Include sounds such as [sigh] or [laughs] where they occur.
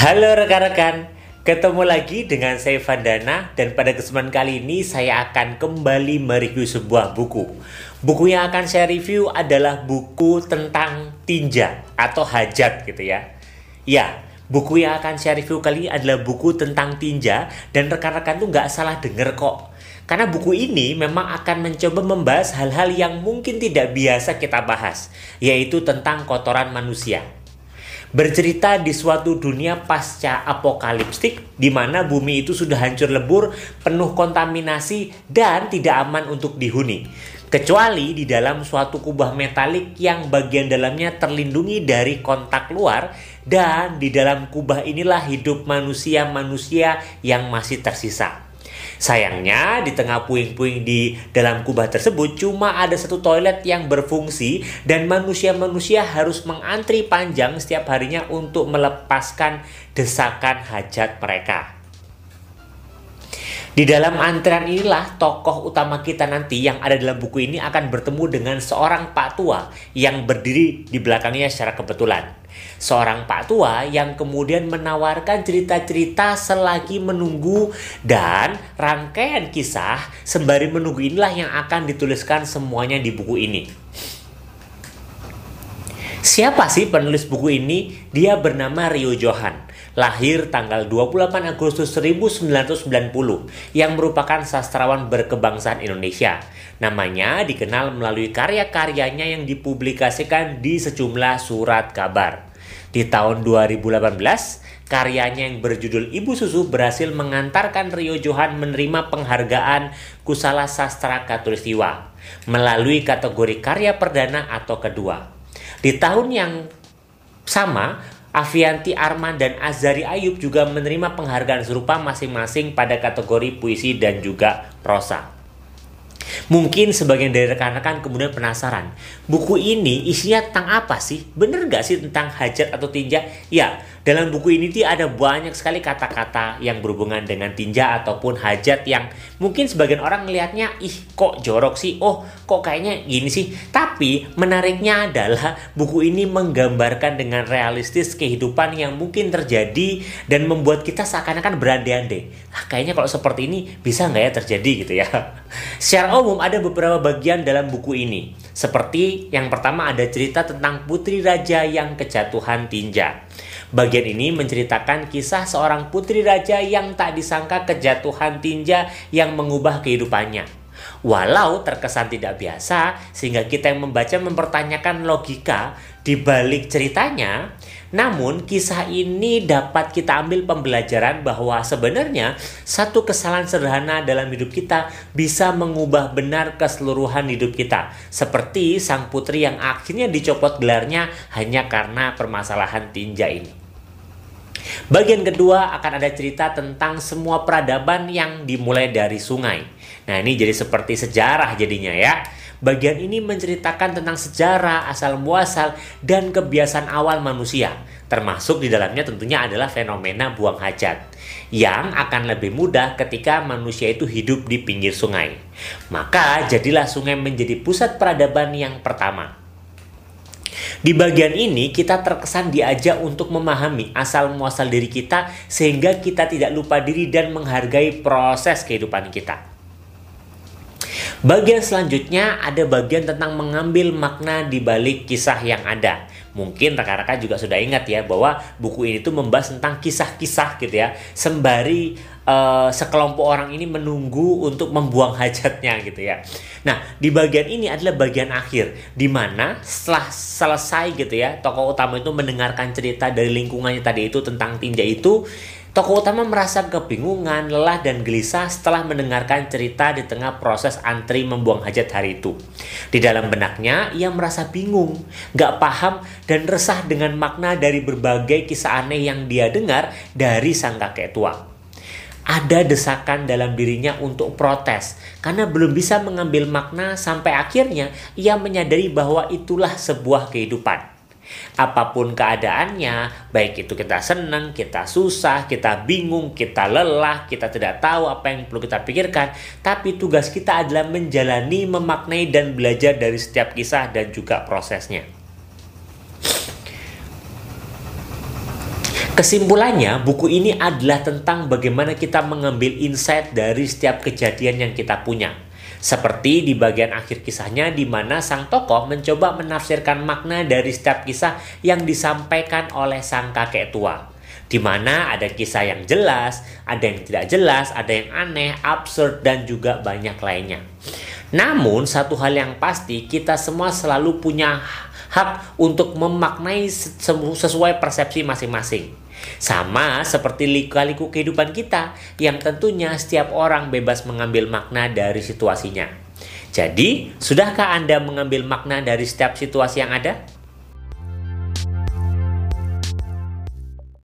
Halo rekan-rekan, ketemu lagi dengan saya Vandana dan pada kesempatan kali ini saya akan kembali mereview sebuah buku. Buku yang akan saya review adalah buku tentang tinja atau hajat gitu ya. Ya, buku yang akan saya review kali ini adalah buku tentang tinja dan rekan-rekan tuh nggak salah denger kok. Karena buku ini memang akan mencoba membahas hal-hal yang mungkin tidak biasa kita bahas, yaitu tentang kotoran manusia bercerita di suatu dunia pasca apokaliptik di mana bumi itu sudah hancur lebur, penuh kontaminasi dan tidak aman untuk dihuni. Kecuali di dalam suatu kubah metalik yang bagian dalamnya terlindungi dari kontak luar dan di dalam kubah inilah hidup manusia-manusia yang masih tersisa. Sayangnya di tengah puing-puing di dalam kubah tersebut cuma ada satu toilet yang berfungsi dan manusia-manusia harus mengantri panjang setiap harinya untuk melepaskan desakan hajat mereka. Di dalam antrean inilah tokoh utama kita nanti yang ada dalam buku ini akan bertemu dengan seorang pak tua yang berdiri di belakangnya secara kebetulan. Seorang pak tua yang kemudian menawarkan cerita-cerita selagi menunggu dan rangkaian kisah sembari menunggu inilah yang akan dituliskan semuanya di buku ini. Siapa sih penulis buku ini? Dia bernama Rio Johan lahir tanggal 28 Agustus 1990 yang merupakan sastrawan berkebangsaan Indonesia. Namanya dikenal melalui karya-karyanya yang dipublikasikan di sejumlah surat kabar. Di tahun 2018, karyanya yang berjudul Ibu Susu berhasil mengantarkan Rio Johan menerima penghargaan Kusala Sastra Katulistiwa melalui kategori karya perdana atau kedua. Di tahun yang sama, Avianti Arman dan Azari Ayub juga menerima penghargaan serupa masing-masing pada kategori puisi dan juga prosa. Mungkin sebagian dari rekan-rekan kemudian penasaran, buku ini isinya tentang apa sih? Bener gak sih tentang hajat atau tinja? Ya, dalam buku ini tuh ada banyak sekali kata-kata yang berhubungan dengan tinja ataupun hajat yang mungkin sebagian orang melihatnya, ih kok jorok sih, oh kok kayaknya gini sih. Tapi menariknya adalah buku ini menggambarkan dengan realistis kehidupan yang mungkin terjadi dan membuat kita seakan-akan berandai-andai. Ah, kayaknya kalau seperti ini bisa nggak ya terjadi gitu ya. [laughs] Secara umum ada beberapa bagian dalam buku ini. Seperti yang pertama ada cerita tentang putri raja yang kejatuhan tinja. Bagian ini menceritakan kisah seorang putri raja yang tak disangka kejatuhan tinja yang mengubah kehidupannya. Walau terkesan tidak biasa, sehingga kita yang membaca mempertanyakan logika di balik ceritanya, namun kisah ini dapat kita ambil pembelajaran bahwa sebenarnya satu kesalahan sederhana dalam hidup kita bisa mengubah benar keseluruhan hidup kita. Seperti sang putri yang akhirnya dicopot gelarnya hanya karena permasalahan tinja ini. Bagian kedua akan ada cerita tentang semua peradaban yang dimulai dari sungai. Nah ini jadi seperti sejarah jadinya ya. Bagian ini menceritakan tentang sejarah, asal-muasal, dan kebiasaan awal manusia. Termasuk di dalamnya tentunya adalah fenomena buang hajat. Yang akan lebih mudah ketika manusia itu hidup di pinggir sungai. Maka jadilah sungai menjadi pusat peradaban yang pertama. Di bagian ini kita terkesan diajak untuk memahami asal muasal diri kita sehingga kita tidak lupa diri dan menghargai proses kehidupan kita. Bagian selanjutnya ada bagian tentang mengambil makna di balik kisah yang ada. Mungkin rekan-rekan juga sudah ingat ya bahwa buku ini tuh membahas tentang kisah-kisah gitu ya. Sembari uh, sekelompok orang ini menunggu untuk membuang hajatnya gitu ya. Nah, di bagian ini adalah bagian akhir di mana setelah selesai gitu ya, tokoh utama itu mendengarkan cerita dari lingkungannya tadi itu tentang tinja itu Tokoh utama merasa kebingungan, lelah, dan gelisah setelah mendengarkan cerita di tengah proses antri membuang hajat hari itu. Di dalam benaknya, ia merasa bingung, gak paham, dan resah dengan makna dari berbagai kisah aneh yang dia dengar dari sang kakek tua. Ada desakan dalam dirinya untuk protes karena belum bisa mengambil makna sampai akhirnya ia menyadari bahwa itulah sebuah kehidupan. Apa pun keadaannya, baik itu kita senang, kita susah, kita bingung, kita lelah, kita tidak tahu apa yang perlu kita pikirkan, tapi tugas kita adalah menjalani, memaknai, dan belajar dari setiap kisah dan juga prosesnya. Kesimpulannya, buku ini adalah tentang bagaimana kita mengambil insight dari setiap kejadian yang kita punya. Seperti di bagian akhir kisahnya di mana sang tokoh mencoba menafsirkan makna dari setiap kisah yang disampaikan oleh sang kakek tua di mana ada kisah yang jelas, ada yang tidak jelas, ada yang aneh, absurd, dan juga banyak lainnya. Namun, satu hal yang pasti, kita semua selalu punya hak untuk memaknai sesuai persepsi masing-masing. Sama seperti liku-liku kehidupan kita, yang tentunya setiap orang bebas mengambil makna dari situasinya. Jadi, sudahkah Anda mengambil makna dari setiap situasi yang ada?